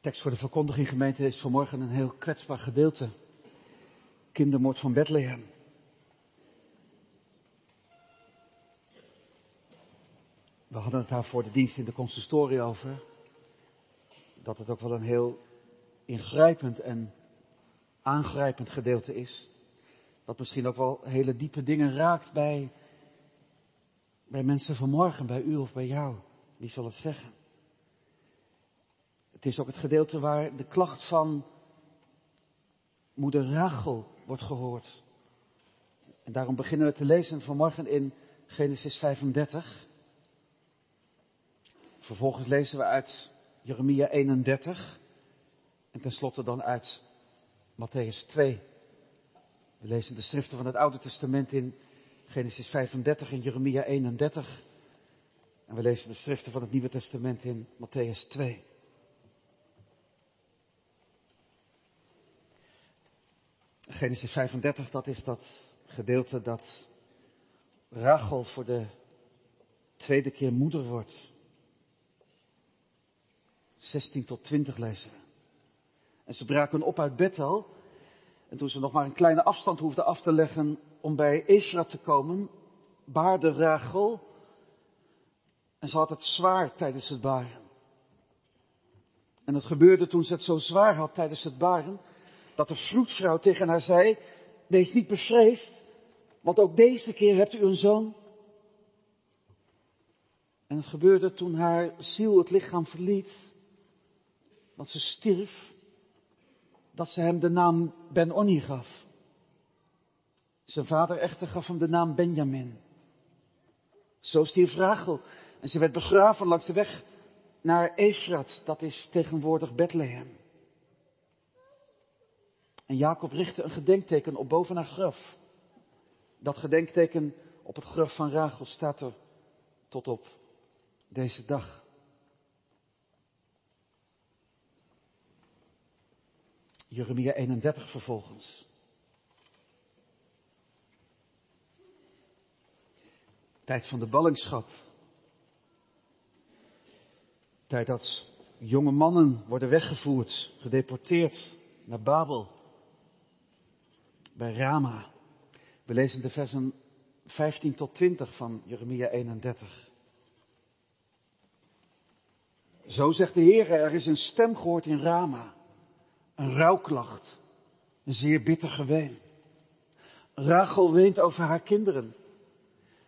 tekst voor de verkondiging gemeente is vanmorgen een heel kwetsbaar gedeelte. Kindermoord van Bethlehem. We hadden het daar voor de dienst in de consistorie over. Dat het ook wel een heel ingrijpend en aangrijpend gedeelte is. Dat misschien ook wel hele diepe dingen raakt bij, bij mensen vanmorgen, bij u of bij jou. Wie zal het zeggen? Het is ook het gedeelte waar de klacht van moeder Rachel wordt gehoord. En daarom beginnen we te lezen vanmorgen in Genesis 35. Vervolgens lezen we uit Jeremia 31. En tenslotte dan uit Matthäus 2. We lezen de schriften van het Oude Testament in Genesis 35 en Jeremia 31. En we lezen de schriften van het Nieuwe Testament in Matthäus 2. Genesis 35, dat is dat gedeelte dat Rachel voor de tweede keer moeder wordt. 16 tot 20 lezen. En ze braken op uit Bethel. En toen ze nog maar een kleine afstand hoefden af te leggen om bij Esra te komen, baarde Rachel. En ze had het zwaar tijdens het baren. En het gebeurde toen ze het zo zwaar had tijdens het baren, dat de vroedvrouw tegen haar zei, wees niet bevreesd, want ook deze keer hebt u een zoon. En het gebeurde toen haar ziel het lichaam verliet, want ze stierf, dat ze hem de naam Ben-Oni gaf. Zijn vader echter gaf hem de naam Benjamin. Zo stierf Rachel en ze werd begraven langs de weg naar Efrat, dat is tegenwoordig Bethlehem. En Jacob richtte een gedenkteken op boven haar graf. Dat gedenkteken op het graf van Rachel staat er tot op deze dag. Jeremia 31 vervolgens. Tijd van de ballingschap. Tijd dat jonge mannen worden weggevoerd, gedeporteerd naar Babel bij Rama. We lezen de versen 15 tot 20 van Jeremia 31. Zo zegt de Heer, er is een stem gehoord in Rama, een rouwklacht, een zeer bitter geween. Rachel weent over haar kinderen.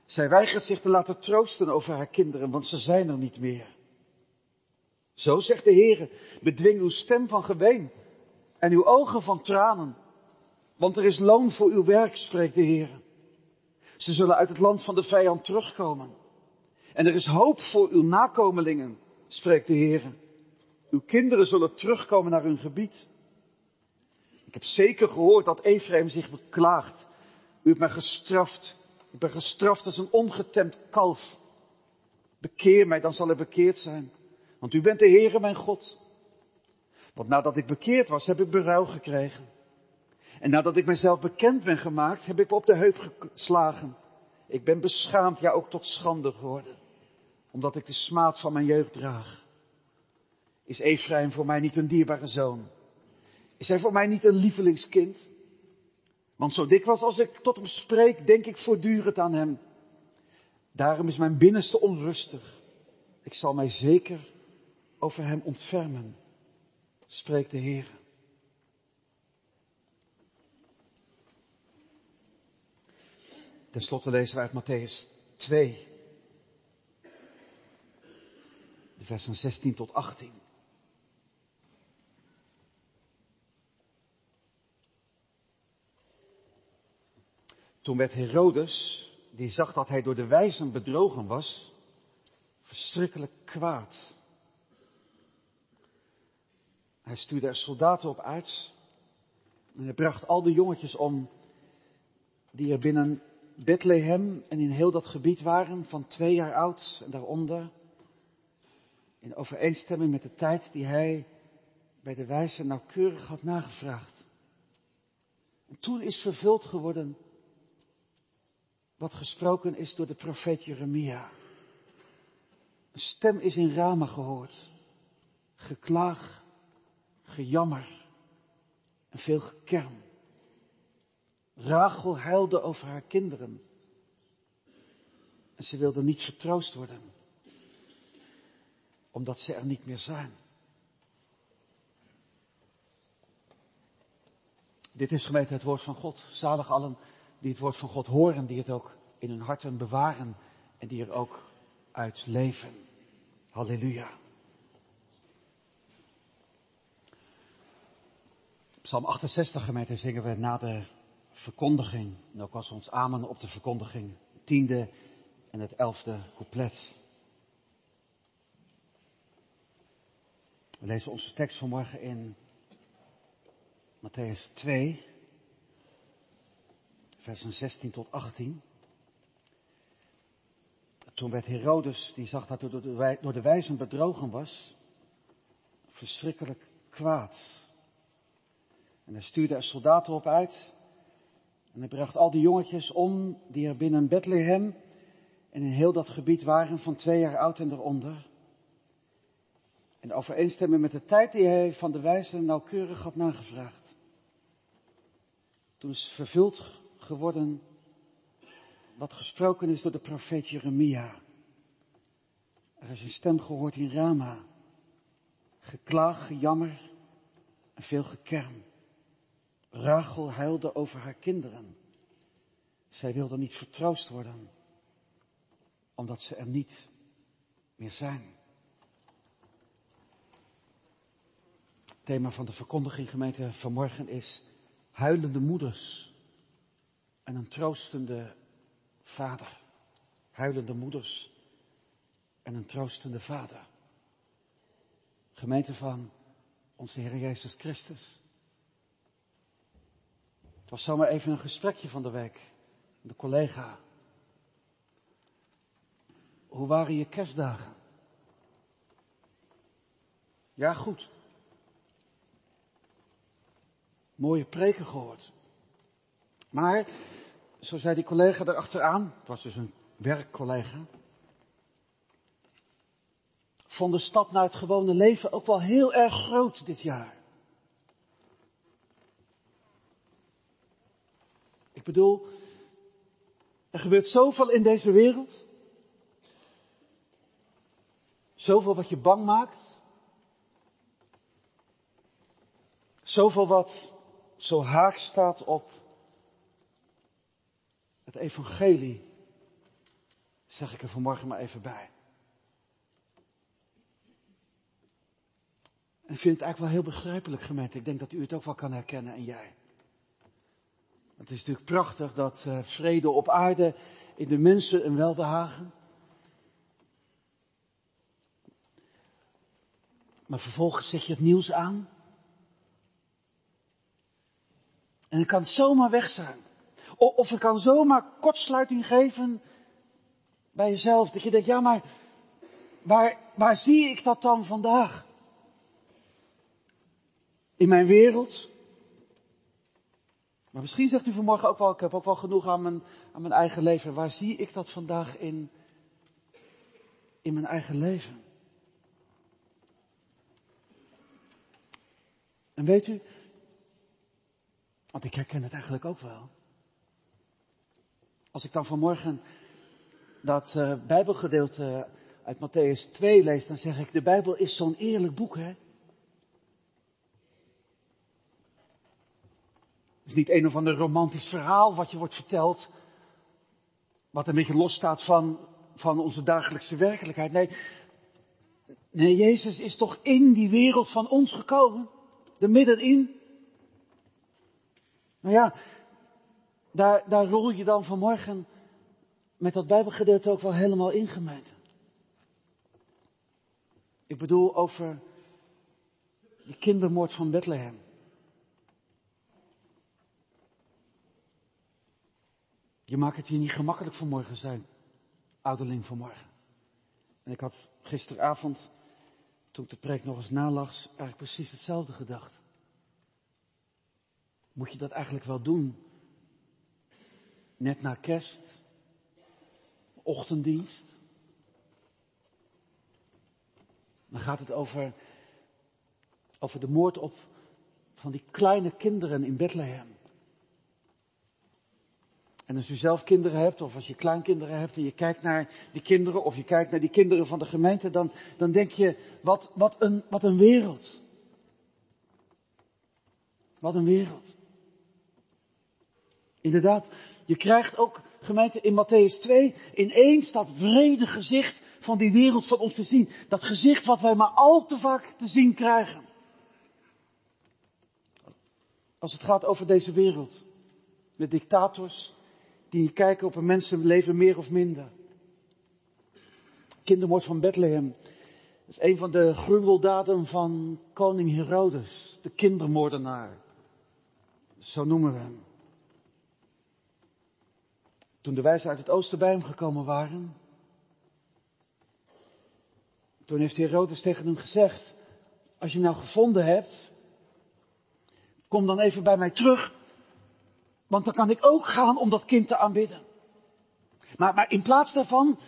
Zij weigert zich te laten troosten over haar kinderen, want ze zijn er niet meer. Zo zegt de Heer, bedwing uw stem van geween en uw ogen van tranen. Want er is loon voor uw werk, spreekt de Heer. Ze zullen uit het land van de vijand terugkomen. En er is hoop voor uw nakomelingen, spreekt de Heer. Uw kinderen zullen terugkomen naar hun gebied. Ik heb zeker gehoord dat Ephraim zich beklaagt. U hebt mij gestraft. Ik ben gestraft als een ongetemd kalf. Bekeer mij, dan zal er bekeerd zijn. Want u bent de Heere mijn God. Want nadat ik bekeerd was, heb ik berouw gekregen. En nadat ik mezelf bekend ben gemaakt, heb ik op de heup geslagen. Ik ben beschaamd, ja ook tot schande geworden. Omdat ik de smaad van mijn jeugd draag. Is Ephraim voor mij niet een dierbare zoon? Is hij voor mij niet een lievelingskind? Want zo dikwijls als ik tot hem spreek, denk ik voortdurend aan hem. Daarom is mijn binnenste onrustig. Ik zal mij zeker over hem ontfermen, spreekt de Heer. Ten slotte lezen we uit Matthäus 2, de versen 16 tot 18. Toen werd Herodes, die zag dat hij door de wijzen bedrogen was, verschrikkelijk kwaad. Hij stuurde er soldaten op uit en hij bracht al de jongetjes om die er binnen Bethlehem en in heel dat gebied waren, van twee jaar oud en daaronder, in overeenstemming met de tijd die hij bij de wijze nauwkeurig had nagevraagd. En toen is vervuld geworden wat gesproken is door de profeet Jeremia. Een stem is in Rama gehoord. Geklaag gejammer en veel gekerm. Rachel huilde over haar kinderen. En ze wilde niet vertroost worden, omdat ze er niet meer zijn. Dit is gemeente het woord van God. Zalig allen die het woord van God horen, die het ook in hun harten bewaren en die er ook uit leven. Halleluja. Psalm 68 gemeente zingen we na de verkondiging. En ook als ons amen op de verkondiging. Tiende en het elfde couplet. We lezen onze tekst vanmorgen in Matthäus 2, versen 16 tot 18. Toen werd Herodes, die zag dat hij door de wijzen bedrogen was, verschrikkelijk kwaad. En hij stuurde er soldaten op uit. En hij bracht al die jongetjes om die er binnen Bethlehem en in heel dat gebied waren van twee jaar oud en eronder. En overeenstemmen met de tijd die hij van de wijzen nauwkeurig had nagevraagd. Toen is vervuld geworden wat gesproken is door de profeet Jeremia. Er is een stem gehoord in Rama. Geklaag, gejammer en veel gekerm. Rachel huilde over haar kinderen. Zij wilde niet vertroost worden, omdat ze er niet meer zijn. Het thema van de verkondiging gemeente vanmorgen is huilende moeders en een troostende vader. Huilende moeders en een troostende vader. Gemeente van onze Heer Jezus Christus. Het was zomaar even een gesprekje van de week. De collega. Hoe waren je kerstdagen? Ja, goed. Mooie preken gehoord. Maar, zo zei die collega erachteraan, het was dus een werkcollega, vond de stap naar het gewone leven ook wel heel erg groot dit jaar. Bedoel, er gebeurt zoveel in deze wereld. Zoveel wat je bang maakt. Zoveel wat zo haak staat op het evangelie. Zeg ik er vanmorgen maar even bij. En vind het eigenlijk wel heel begrijpelijk gemeente. Ik denk dat u het ook wel kan herkennen en jij. Het is natuurlijk prachtig dat uh, vrede op aarde in de mensen een welbehagen. Maar vervolgens zet je het nieuws aan. En het kan zomaar weg zijn. Of het kan zomaar kortsluiting geven bij jezelf. Dat je denkt, ja maar waar, waar zie ik dat dan vandaag? In mijn wereld? Maar misschien zegt u vanmorgen ook wel, ik heb ook wel genoeg aan mijn, aan mijn eigen leven. Waar zie ik dat vandaag in, in mijn eigen leven? En weet u, want ik herken het eigenlijk ook wel. Als ik dan vanmorgen dat uh, Bijbelgedeelte uit Matthäus 2 lees, dan zeg ik, de Bijbel is zo'n eerlijk boek, hè? Is niet een of ander romantisch verhaal wat je wordt verteld, wat een beetje losstaat van, van onze dagelijkse werkelijkheid. Nee, nee, Jezus is toch in die wereld van ons gekomen, er middenin. Nou ja, daar, daar rol je dan vanmorgen met dat Bijbelgedeelte ook wel helemaal ingemeten. Ik bedoel over de kindermoord van Bethlehem. Je maakt het je niet gemakkelijk vanmorgen zijn, ouderling vanmorgen. En ik had gisteravond, toen ik de preek nog eens nalags, eigenlijk precies hetzelfde gedacht. Moet je dat eigenlijk wel doen? Net na kerst, ochtenddienst. Dan gaat het over Over de moord op van die kleine kinderen in Bethlehem. En als u zelf kinderen hebt, of als je kleinkinderen hebt en je kijkt naar die kinderen, of je kijkt naar die kinderen van de gemeente, dan, dan denk je, wat, wat, een, wat een wereld. Wat een wereld. Inderdaad, je krijgt ook, gemeente, in Matthäus 2, ineens dat vrede gezicht van die wereld van ons te zien. Dat gezicht wat wij maar al te vaak te zien krijgen. Als het gaat over deze wereld. Met dictators die kijken op een mensenleven meer of minder. Kindermoord van Bethlehem. Is een van de gruweldaden van koning Herodes, de kindermoordenaar. Zo noemen we hem. Toen de wijzen uit het oosten bij hem gekomen waren, toen heeft Herodes tegen hem gezegd, als je nou gevonden hebt, kom dan even bij mij terug, want dan kan ik ook gaan om dat kind te aanbidden. Maar, maar in plaats daarvan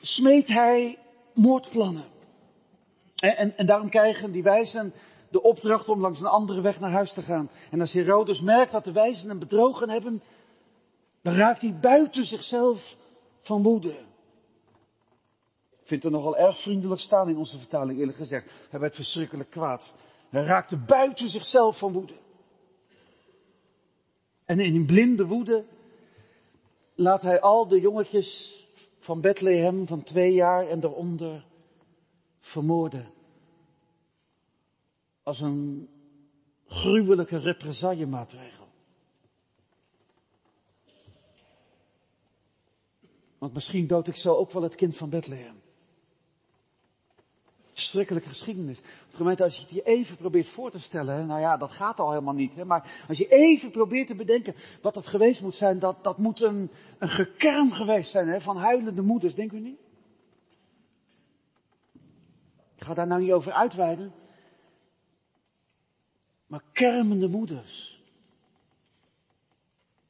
smeet hij moordplannen. En, en, en daarom krijgen die wijzen de opdracht om langs een andere weg naar huis te gaan. En als Herodes merkt dat de wijzen hem bedrogen hebben, dan raakt hij buiten zichzelf van woede. Ik vind het nogal erg vriendelijk staan in onze vertaling, eerlijk gezegd. Hij werd verschrikkelijk kwaad. Hij raakte buiten zichzelf van woede. En in blinde woede laat hij al de jongetjes van Bethlehem van twee jaar en daaronder vermoorden. Als een gruwelijke represaillemaatregel. Want misschien dood ik zo ook wel het kind van Bethlehem. Schrikkelijke geschiedenis. Gemeente, als je het je even probeert voor te stellen, nou ja, dat gaat al helemaal niet. Hè, maar als je even probeert te bedenken wat dat geweest moet zijn, dat, dat moet een, een gekerm geweest zijn hè, van huilende moeders, denk u niet? Ik ga daar nou niet over uitweiden. Maar kermende moeders,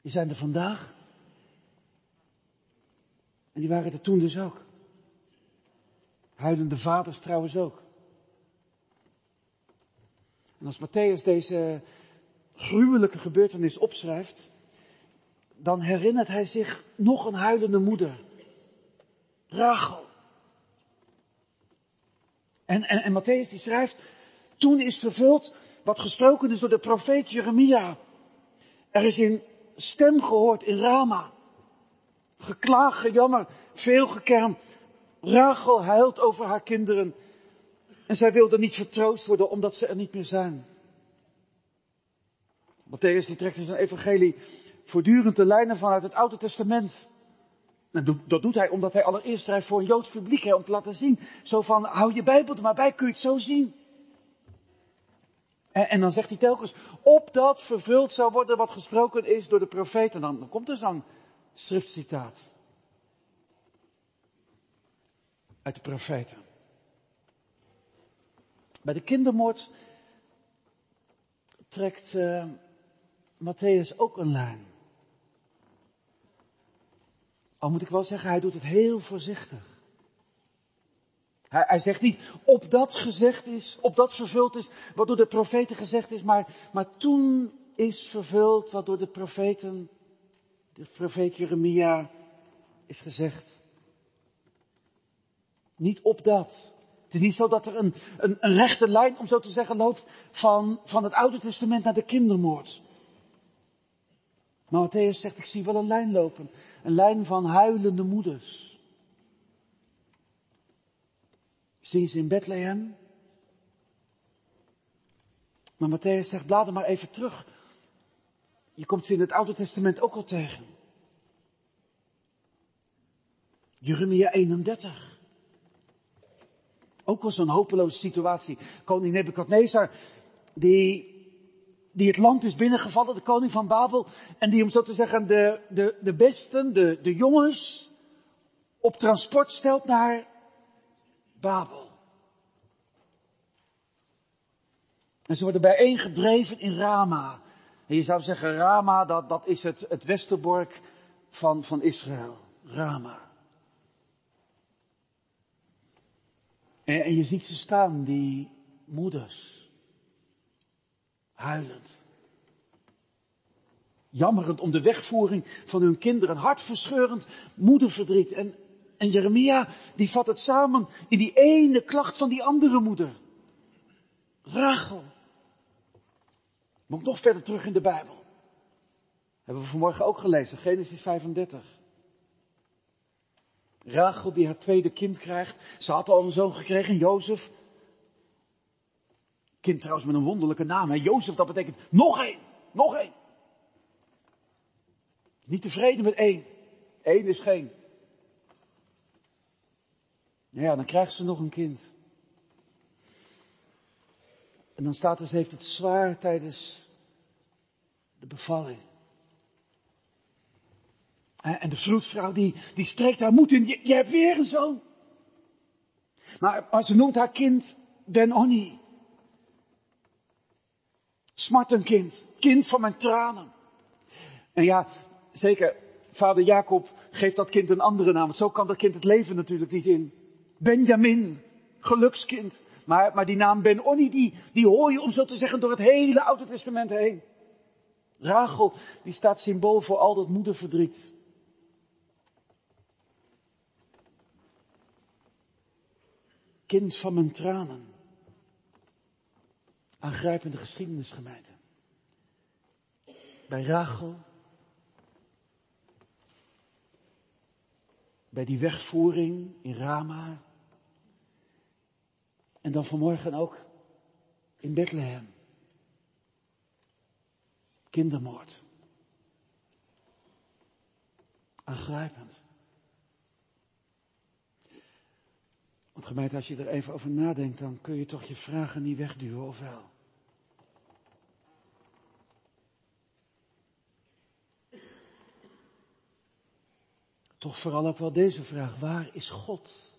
die zijn er vandaag. En die waren er toen dus ook. Huilende vaders trouwens ook. En als Matthäus deze gruwelijke gebeurtenis opschrijft, dan herinnert hij zich nog een huilende moeder. Rachel. En, en, en Matthäus die schrijft, toen is vervuld wat gesproken is door de profeet Jeremia. Er is een stem gehoord in Rama. Geklaag, gejammer, veel gekerm. Rachel huilt over haar kinderen. En zij wilde niet vertroost worden omdat ze er niet meer zijn. Matthäus die trekt in zijn evangelie voortdurend de lijnen vanuit het Oude Testament. En dat doet hij omdat hij allereerst schrijft voor een Joods publiek, hè, om te laten zien. Zo van, hou je Bijbel er maar bij, kun je het zo zien. En, en, dan zegt hij telkens, opdat vervuld zou worden wat gesproken is door de profeet. En dan, dan komt er zo'n schriftcitaat. Uit de profeten. Bij de kindermoord trekt uh, Matthäus ook een lijn. Al moet ik wel zeggen, hij doet het heel voorzichtig. Hij, hij, zegt niet, op dat gezegd is, op dat vervuld is, wat door de profeten gezegd is, maar, maar toen is vervuld wat door de profeten, de profeet Jeremia, is gezegd. Niet op dat. Het is niet zo dat er een, een, een rechte lijn, om zo te zeggen, loopt van, van het Oude Testament naar de kindermoord. Maar Matthäus zegt, ik zie wel een lijn lopen. Een lijn van huilende moeders. Zien ze in Bethlehem? Maar Matthäus zegt, blader maar even terug. Je komt ze in het Oude Testament ook al tegen. Jeremia 31. Ook al zo'n hopeloze situatie. Koning Nebukadnezar, die, die het land is binnengevallen, de koning van Babel. En die, om zo te zeggen, de, de, de besten, de, de jongens, op transport stelt naar Babel. En ze worden bijeengedreven in Rama. En je zou zeggen, Rama, dat, dat is het, het westerbork van, van Israël. Rama. En, je ziet ze staan, die moeders. Huilend. Jammerend om de wegvoering van hun kinderen. Hartverscheurend moederverdriet. En, en Jeremia, die vat het samen in die ene klacht van die andere moeder. Rachel. Moet nog verder terug in de Bijbel. Hebben we vanmorgen ook gelezen, Genesis 35. Rachel die haar tweede kind krijgt. Ze had al een zoon gekregen, Jozef. Kind trouwens met een wonderlijke naam. Hè? Jozef, dat betekent nog één, nog één. Niet tevreden met één. Eén is geen. Ja, dan krijgt ze nog een kind. En dan staat er, ze heeft het zwaar tijdens de bevalling. En de vroedvrouw die, die strekt haar moed in, je hebt weer een zoon. Maar, maar ze noemt haar kind Ben-Oni. Smartenkind, kind van mijn tranen. En ja, zeker, vader Jacob geeft dat kind een andere naam. Want zo kan dat kind het leven natuurlijk niet in. Benjamin, gelukskind. Maar, maar die naam Ben-Oni, die, die hoor je om zo te zeggen door het hele Oude Testament heen. Rachel, die staat symbool voor al dat moederverdriet. Kind van mijn tranen. Aangrijpende geschiedenisgemeente. Bij Rachel. Bij die wegvoering in Rama. En dan vanmorgen ook in Bethlehem. Kindermoord. Aangrijpend. Want gemeente, als je er even over nadenkt, dan kun je toch je vragen niet wegduwen, of wel? Toch vooral ook wel deze vraag, waar is God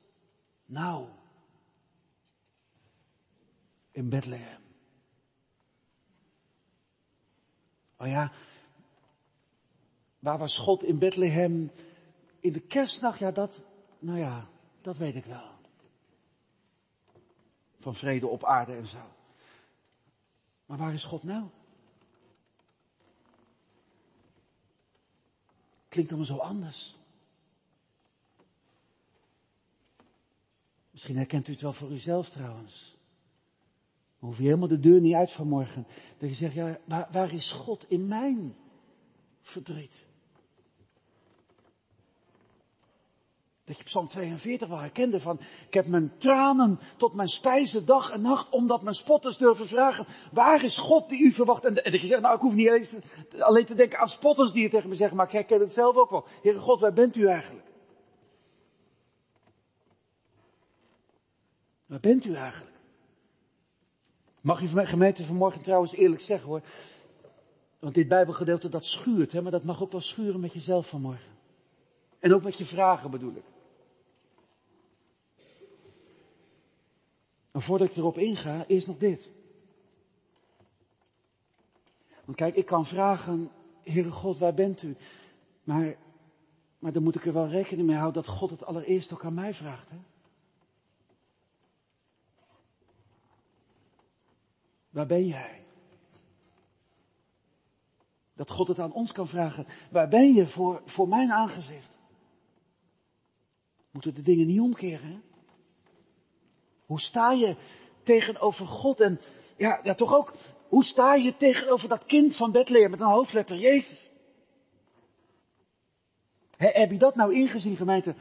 nou? In Bethlehem. Oh ja, waar was God in Bethlehem in de kerstnacht? Ja, dat, nou ja, dat weet ik wel. Van vrede op aarde en zo. Maar waar is God nou? Klinkt allemaal zo anders. Misschien herkent u het wel voor uzelf trouwens. Dan hoef je helemaal de deur niet uit vanmorgen. Dat je zegt, ja, waar, waar is God in mijn verdriet? Dat je Psalm 42 wel herkende van, ik heb mijn tranen tot mijn spijzen dag en nacht, omdat mijn spotters durven vragen, waar is God die u verwacht? En, dat je zegt, nou ik hoef niet alleen te denken aan spotters die het tegen me zeggen, maar ik herken het zelf ook wel. Heere God, waar bent u eigenlijk? Waar bent u eigenlijk? Mag je van mijn gemeente vanmorgen trouwens eerlijk zeggen hoor. Want dit Bijbelgedeelte dat schuurt, hè, maar dat mag ook wel schuren met jezelf vanmorgen. En ook met je vragen bedoel ik. Maar voordat ik erop inga, eerst nog dit. Want kijk, ik kan vragen, Heere God, waar bent u? Maar, maar dan moet ik er wel rekening mee houden dat God het allereerst ook aan mij vraagt. Hè? Waar ben jij? Dat God het aan ons kan vragen. Waar ben je voor, voor mijn aangezicht? Moeten de dingen niet omkeren, hè? Hoe sta je tegenover God en, ja, toch ook, hoe sta je tegenover dat kind van Bethlehem met een hoofdletter, Jezus? heb je dat nou ingezien, gemeente?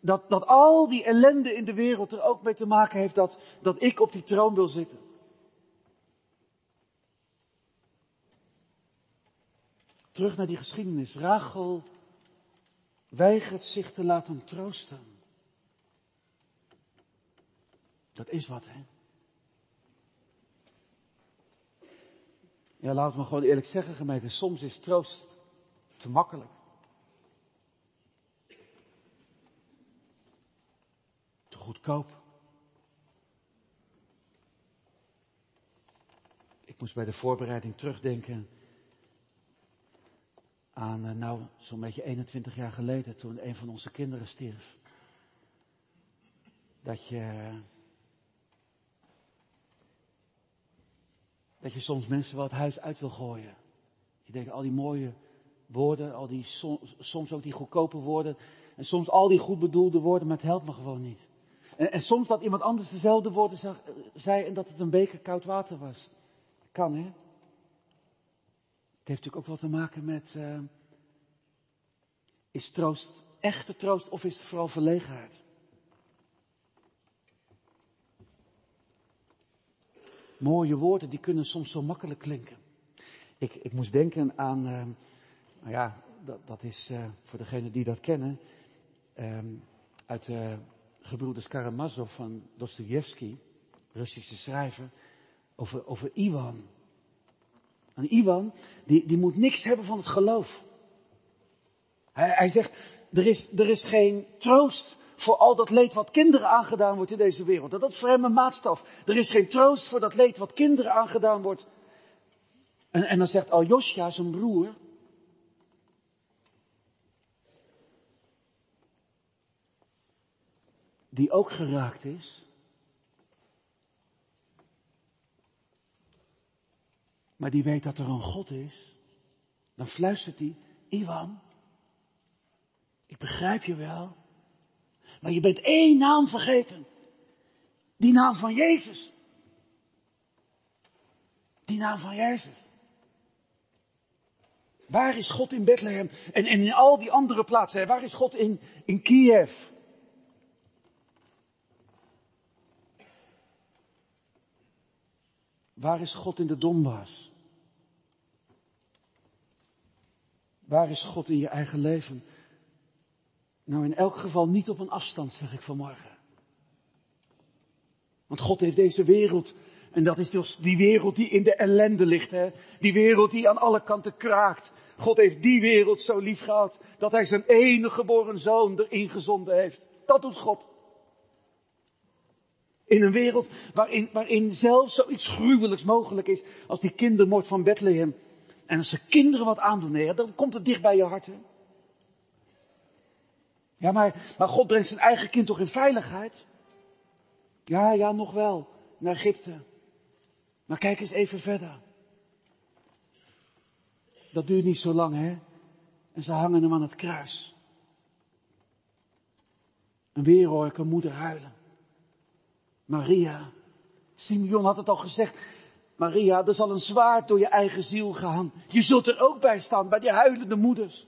Dat, dat al die ellende in de wereld er ook mee te maken heeft dat, dat ik op die troon wil zitten. Terug naar die geschiedenis. Rachel weigert zich te laten troosten. Dat is wat, hè? Ja, laat me gewoon eerlijk zeggen, gemeente. Soms is troost te makkelijk. Te goedkoop. Ik moest bij de voorbereiding terugdenken aan, eh, nou, zo'n beetje 21 jaar geleden, toen een van onze kinderen stierf. Dat je, dat je soms mensen wel het huis uit wil gooien. Je denkt, al die mooie woorden, al die, soms ook die goedkope woorden, en soms al die goed bedoelde woorden, maar het helpt me gewoon niet. En, en soms dat iemand anders dezelfde woorden zag, zei en dat het een beker koud water was. Kan, hè? Het heeft natuurlijk ook wat te maken met, uh, is troost echte troost of is het vooral verlegenheid? Mooie woorden, die kunnen soms zo makkelijk klinken. Ik, ik moest denken aan, uh, nou ja, dat, dat is uh, voor degenen die dat kennen, um, uit de gebroeders Karamazov van Dostoevsky, Russische schrijver, over, over Iwan. En Iwan, die, die moet niks hebben van het geloof. Hij, hij zegt, er is, er is geen troost voor al dat leed wat kinderen aangedaan wordt in deze wereld. Dat is voor hem een maatstaf. Er is geen troost voor dat leed wat kinderen aangedaan wordt. En, en dan zegt Aljosja, zijn broer, die ook geraakt is. Maar die weet dat er een God is. Dan fluistert hij, Iwan, ik begrijp je wel. Maar je bent één naam vergeten. Die naam van Jezus. Die naam van Jezus. Waar is God in Bethlehem en, in al die andere plaatsen? Waar is God in, in Kiev? Waar is God in de Donbass? Waar is God in je eigen leven? Nou, in elk geval niet op een afstand, zeg ik vanmorgen. Want God heeft deze wereld, en dat is dus die wereld die in de ellende ligt, hè? die wereld die aan alle kanten kraakt. God heeft die wereld zo lief gehad, dat hij zijn enige geboren zoon erin gezonden heeft. Dat doet God. In een wereld waarin, waarin zelfs zoiets gruwelijks mogelijk is als die kindermoord van Bethlehem. En als ze kinderen wat aandoen, dan komt het dicht bij je hart. Hè? Ja, maar, maar God brengt zijn eigen kind toch in veiligheid? Ja, ja, nog wel. Naar Egypte. Maar kijk eens even verder. Dat duurt niet zo lang, hè? En ze hangen hem aan het kruis. En weer hoor ik een moeder huilen. Maria. Simeon had het al gezegd. Maria, er zal een zwaard door je eigen ziel gaan. Je zult er ook bij staan, bij die huilende moeders.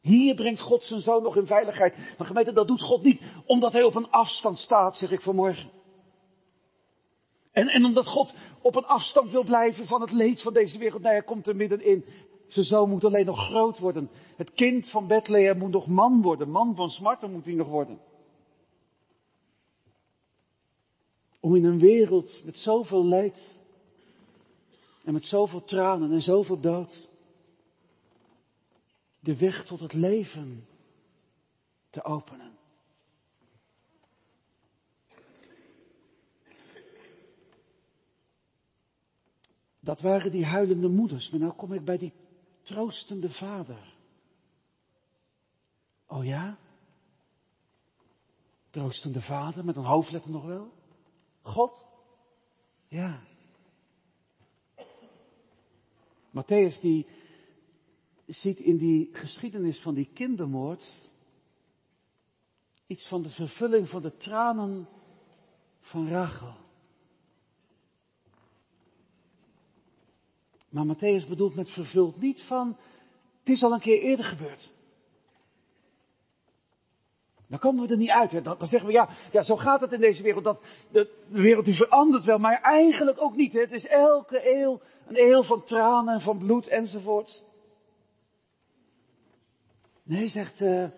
Hier brengt God zijn zoon nog in veiligheid. Maar gemeente, dat doet God niet omdat hij op een afstand staat, zeg ik vanmorgen. En, en omdat God op een afstand wil blijven van het leed van deze wereld. Nee, hij komt er middenin. Zijn zoon moet alleen nog groot worden. Het kind van Bethlehem moet nog man worden. Man van smarten moet hij nog worden. Om in een wereld met zoveel leed en met zoveel tranen en zoveel dood de weg tot het leven te openen. Dat waren die huilende moeders, maar nou kom ik bij die troostende vader. Oh ja? Troostende vader, met een hoofdletter nog wel? God? Ja. Matthäus die ziet in die geschiedenis van die kindermoord iets van de vervulling van de tranen van Rachel. Maar Matthäus bedoelt met vervuld niet van, het is al een keer eerder gebeurd. Dan komen we er niet uit. Hè. Dan, zeggen we, ja, ja, zo gaat het in deze wereld. Dat, de, de wereld die verandert wel, maar eigenlijk ook niet. Hè. Het is elke eeuw een eeuw van tranen en van bloed enzovoort. Nee, zegt uh,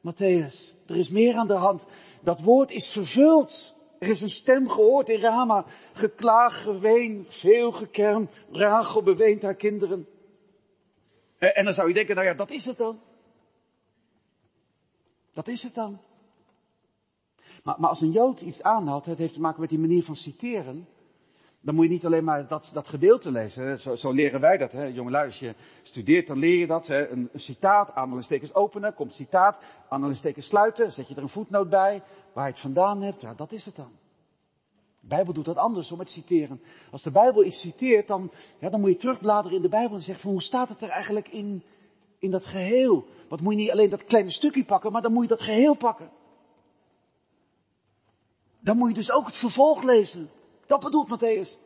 Matthäus, er is meer aan de hand. Dat woord is vervuld. Er is een stem gehoord in Rama. Geklaag, geween, veel gekerm. Rachel beweent haar kinderen. En, en dan zou je denken, nou ja, dat is het dan. Dat is het dan. Maar, maar als een Jood iets aanhaalt, het heeft te maken met die manier van citeren dan moet je niet alleen maar dat, dat gedeelte lezen. Zo, zo, leren wij dat. Hè. Jongelui, als je studeert, dan leer je dat. Hè. Een, een citaat, aanhalingstekens openen, komt citaat, aanhalingstekens sluiten, zet je er een voetnoot bij, waar je het vandaan hebt. Ja, dat is het dan. De Bijbel doet dat anders om het citeren. Als de Bijbel iets citeert, dan, ja, dan moet je terugbladeren in de Bijbel en zeggen van hoe staat het er eigenlijk in, in dat geheel? Wat moet je niet alleen dat kleine stukje pakken, maar dan moet je dat geheel pakken. Dan moet je dus ook het vervolg lezen. Dat bedoelt Matthäus.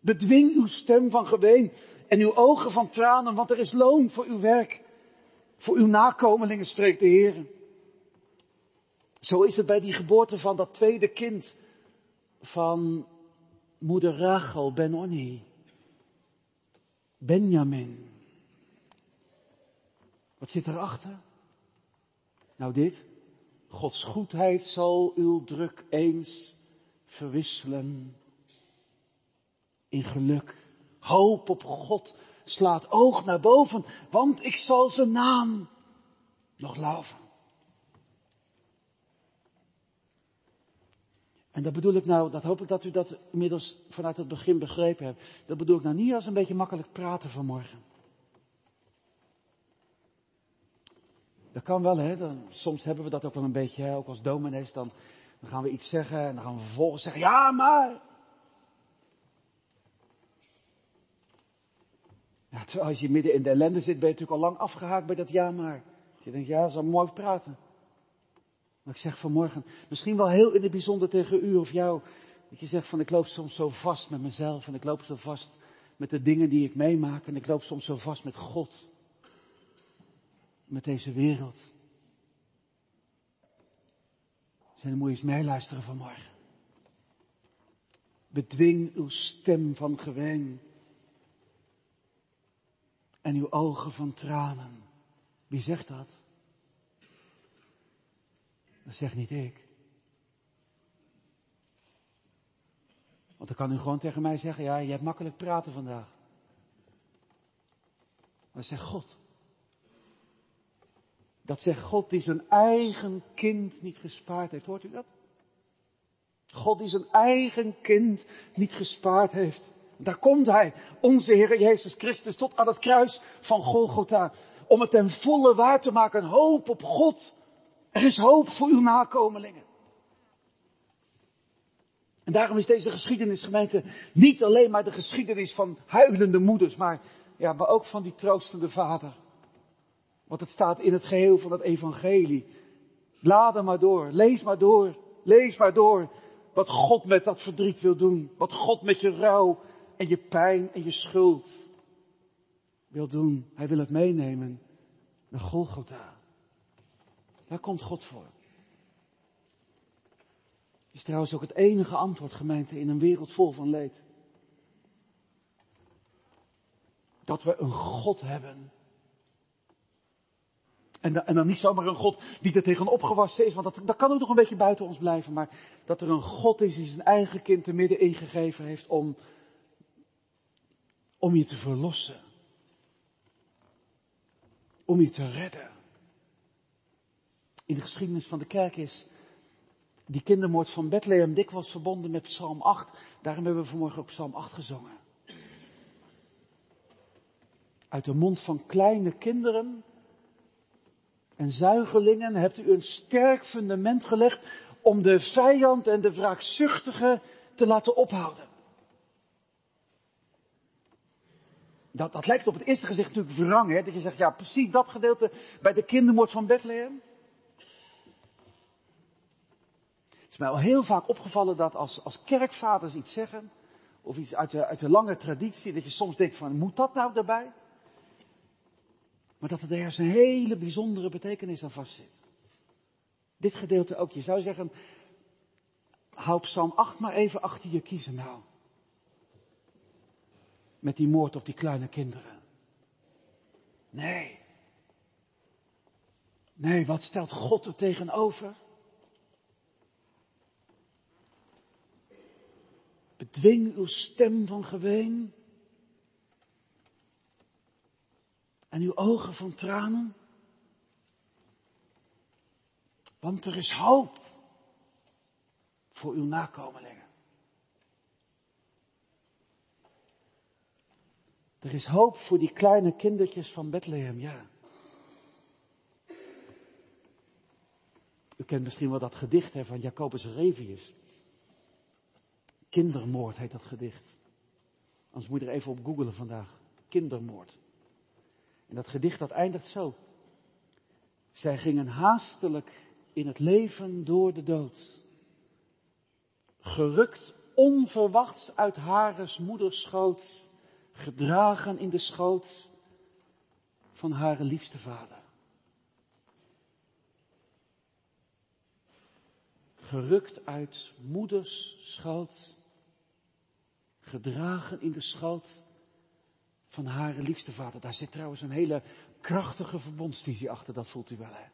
Bedwing uw stem van geween en uw ogen van tranen, want er is loon voor uw werk. Voor uw nakomelingen spreekt de Heer. Zo is het bij die geboorte van dat tweede kind van moeder Rachel Benoni. Benjamin. Wat zit erachter? Nou dit. Gods goedheid zal uw druk eens verwisselen in geluk. Hoop op God slaat oog naar boven, want ik zal zijn naam nog loven. En dat bedoel ik nou, dat hoop ik dat u dat inmiddels vanuit het begin begrepen hebt. Dat bedoel ik nou niet als een beetje makkelijk praten vanmorgen. Dat kan wel, hè. Soms hebben we dat ook wel een beetje, ook als dominees. Dan, dan gaan we iets zeggen en dan gaan we vervolgens zeggen, ja maar. Terwijl als je midden in de ellende zit, ben je natuurlijk al lang afgehaakt bij dat ja maar. Je denkt, ja, dat is mooi praten. Maar ik zeg vanmorgen, misschien wel heel in het bijzonder tegen u of jou, dat je zegt van ik loop soms zo vast met mezelf en ik loop zo vast met de dingen die ik meemaak en ik loop soms zo vast met God, met deze wereld. Dus dan moet je eens meeluisteren vanmorgen. Bedwing uw stem van geween en uw ogen van tranen. Wie zegt dat? Dat zegt niet ik. Want dan kan u gewoon tegen mij zeggen, ja, je hebt makkelijk praten vandaag. Maar zegt God. Dat zegt God die zijn eigen kind niet gespaard heeft. Hoort u dat? God die zijn eigen kind niet gespaard heeft. Daar komt hij, onze Heer Jezus Christus, tot aan het kruis van Golgotha. Om het ten volle waar te maken. Hoop op God. Er is hoop voor uw nakomelingen. En daarom is deze geschiedenisgemeente niet alleen maar de geschiedenis van huilende moeders, maar, ja, maar ook van die troostende vader. Want het staat in het geheel van het evangelie. Laat maar door, lees maar door, lees maar door wat God met dat verdriet wil doen. Wat God met je rouw en je pijn en je schuld wil doen. Hij wil het meenemen naar Golgotha. Daar komt God voor. Is trouwens ook het enige antwoord, gemeente, in een wereld vol van leed. Dat we een God hebben. En, en dan niet zomaar een God die er tegen opgewassen is, want dat, dat kan ook nog een beetje buiten ons blijven. Maar dat er een God is die zijn eigen kind er midden ingegeven heeft om, om je te verlossen. Om je te redden in de geschiedenis van de kerk is die kindermoord van Bethlehem dikwijls verbonden met Psalm 8. Daarom hebben we vanmorgen ook Psalm 8 gezongen. Uit de mond van kleine kinderen en zuigelingen hebt u een sterk fundament gelegd om de vijand en de wraakzuchtige te laten ophouden. Dat, dat lijkt op het eerste gezicht natuurlijk wrang, hè? dat je zegt, ja precies dat gedeelte bij de kindermoord van Bethlehem. Het is mij al heel vaak opgevallen dat als, als kerkvaders iets zeggen, of iets uit de, uit de lange traditie, dat je soms denkt van, moet dat nou erbij? Maar dat er ergens een hele bijzondere betekenis aan vastzit. Dit gedeelte ook. Je zou zeggen, hou Psalm 8 maar even achter je kiezen nou. Met die moord op die kleine kinderen. Nee. Nee, wat stelt God er tegenover? Bedwing uw stem van geween. En uw ogen van tranen. Want er is hoop voor uw nakomelingen. Er is hoop voor die kleine kindertjes van Bethlehem, ja. U kent misschien wel dat gedicht hè, van Jacobus Revius. Kindermoord heet dat gedicht. Anders moet je er even op googelen vandaag. Kindermoord. En dat gedicht dat eindigt zo. Zij gingen haastelijk in het leven door de dood. Gerukt onverwachts uit Hares moeders schoot, gedragen in de schoot van haar liefste vader. Gerukt uit moeders schoot, gedragen in de schoot van haar liefste vader. Daar zit trouwens een hele krachtige verbondsvisie achter, dat voelt u wel hè.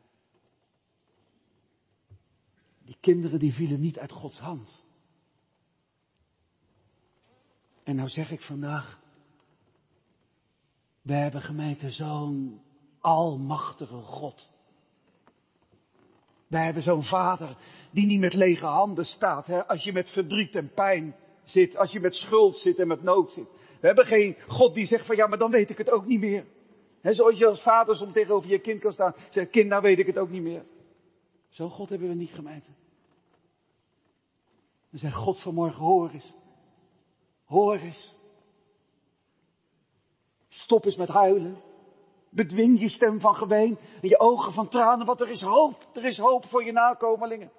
Die kinderen die vielen niet uit Gods hand. En nou zeg ik vandaag, we hebben gemeente zo'n almachtige God. Wij hebben zo'n vader die niet met lege handen staat. Hè? Als je met verdriet en pijn zit, als je met schuld zit en met nood zit. We hebben geen God die zegt van ja, maar dan weet ik het ook niet meer. Zoals je als vader soms tegenover je kind kan staan. Zeg, kind, nou weet ik het ook niet meer. Zo'n God hebben we niet gemeente. We zeggen, God vanmorgen, hoor eens. Hoor eens. Stop eens met huilen. Bedwing je stem van geween en je ogen van tranen, want er is hoop. Er is hoop voor je nakomelingen.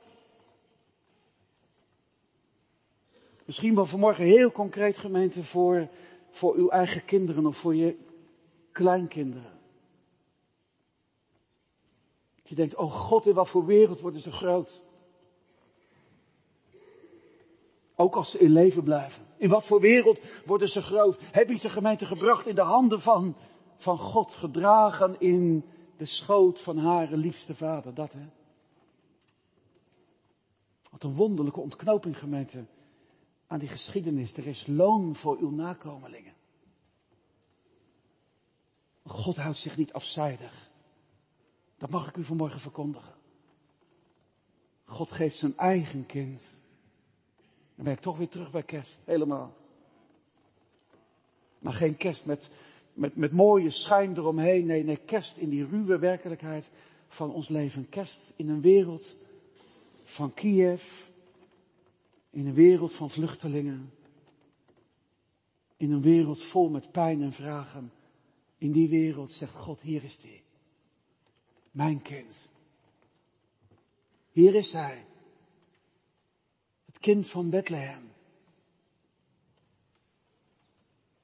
Misschien wel vanmorgen heel concreet gemeente voor, voor uw eigen kinderen of voor je kleinkinderen. Je denkt, oh God, in wat voor wereld worden ze groot. Ook als ze in leven blijven. In wat voor wereld worden ze groot? Heb je ze gemeente gebracht in de handen van, van God, gedragen in de schoot van haar liefste vader? Dat hè? Wat een wonderlijke ontknoping gemeente aan die geschiedenis. Er is loon voor uw nakomelingen. God houdt zich niet afzijdig. Dat mag ik u vanmorgen verkondigen. God geeft zijn eigen kind dan ben ik toch weer terug bij kerst. Helemaal. Maar geen kerst met, met, met mooie schijn eromheen. Nee, nee, kerst in die ruwe werkelijkheid van ons leven. Kerst in een wereld van Kiev. In een wereld van vluchtelingen. In een wereld vol met pijn en vragen. In die wereld zegt God, hier is hij. Mijn kind. Hier is hij kind van Bethlehem.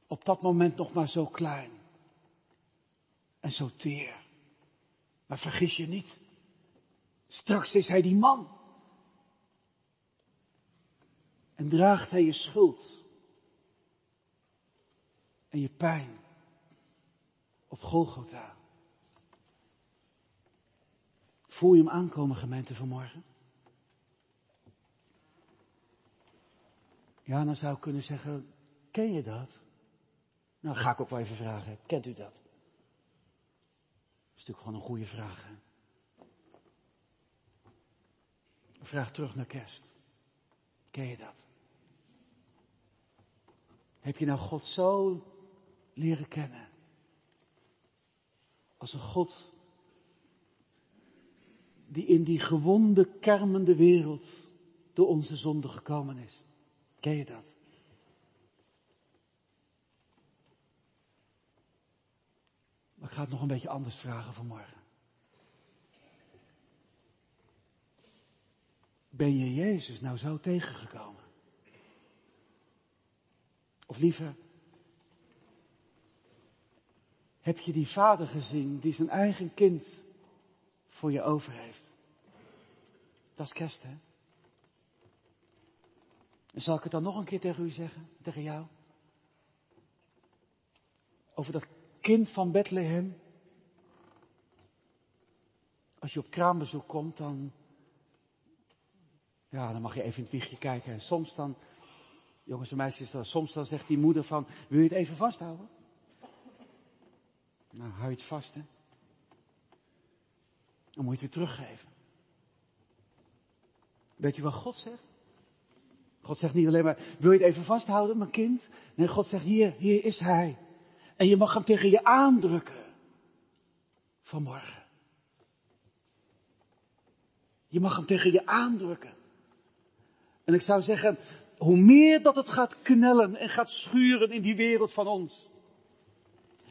Op dat moment nog maar zo klein en zo teer. Maar vergis je niet, straks is hij die man. En draagt hij je schuld en je pijn op Golgotha. Voel je hem aankomen, gemeente vanmorgen? Ja, dan zou ik kunnen zeggen, ken je dat? Nou, ga ik ook wel even vragen, kent u dat? Dat is natuurlijk gewoon een goede vraag. Hè? Vraag terug naar kerst. Ken je dat? Heb je nou God zo leren kennen? Als een God die in die gewonde, kermende wereld door onze zonde gekomen is. Ken je dat? Maar ik ga het nog een beetje anders vragen vanmorgen. Ben je Jezus nou zo tegengekomen? Of liever, heb je die vader gezien die zijn eigen kind voor je over heeft? Dat is kerst, hè? En zal ik het dan nog een keer tegen u zeggen, tegen jou? Over dat kind van Bethlehem. Als je op kraambezoek komt, dan, ja, dan mag je even in het wiegje kijken. En soms dan, jongens en meisjes, soms dan zegt die moeder van, wil je het even vasthouden? Nou, hou je het vast, hè. Dan moet je het weer teruggeven. Weet je wat God zegt? God zegt niet alleen maar, wil je het even vasthouden, mijn kind? Nee, God zegt, hier, hier is hij. En je mag hem tegen je aandrukken. Vanmorgen. Je mag hem tegen je aandrukken. En ik zou zeggen, hoe meer dat het gaat knellen en gaat schuren in die wereld van ons.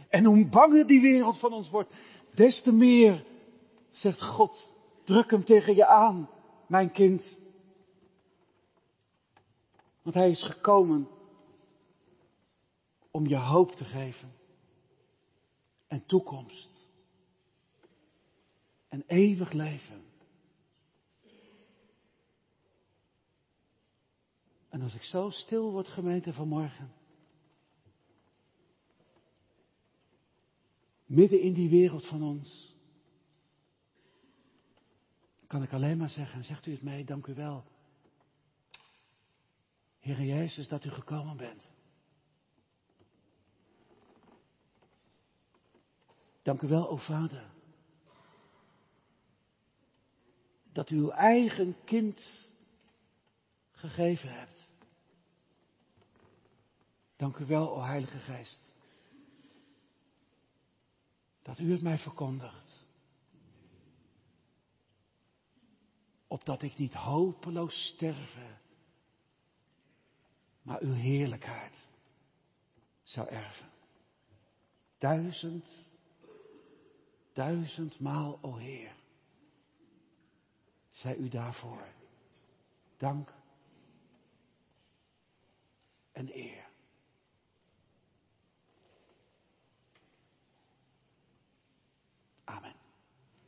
En hoe banger die wereld van ons wordt, des te meer, zegt God, druk hem tegen je aan, mijn kind. Want hij is gekomen om je hoop te geven. En toekomst. En eeuwig leven. En als ik zo stil word, gemeente vanmorgen. Midden in die wereld van ons. Kan ik alleen maar zeggen, zegt u het mij, dank u wel. Heere Jezus, dat u gekomen bent. Dank u wel, o Vader. Dat u uw eigen kind gegeven hebt. Dank u wel, o Heilige Geest, dat u het mij verkondigt. Opdat ik niet hopeloos sterven, maar uw heerlijkheid zou erven. Duizend, duizendmaal, o Heer, zij u daarvoor dank en eer.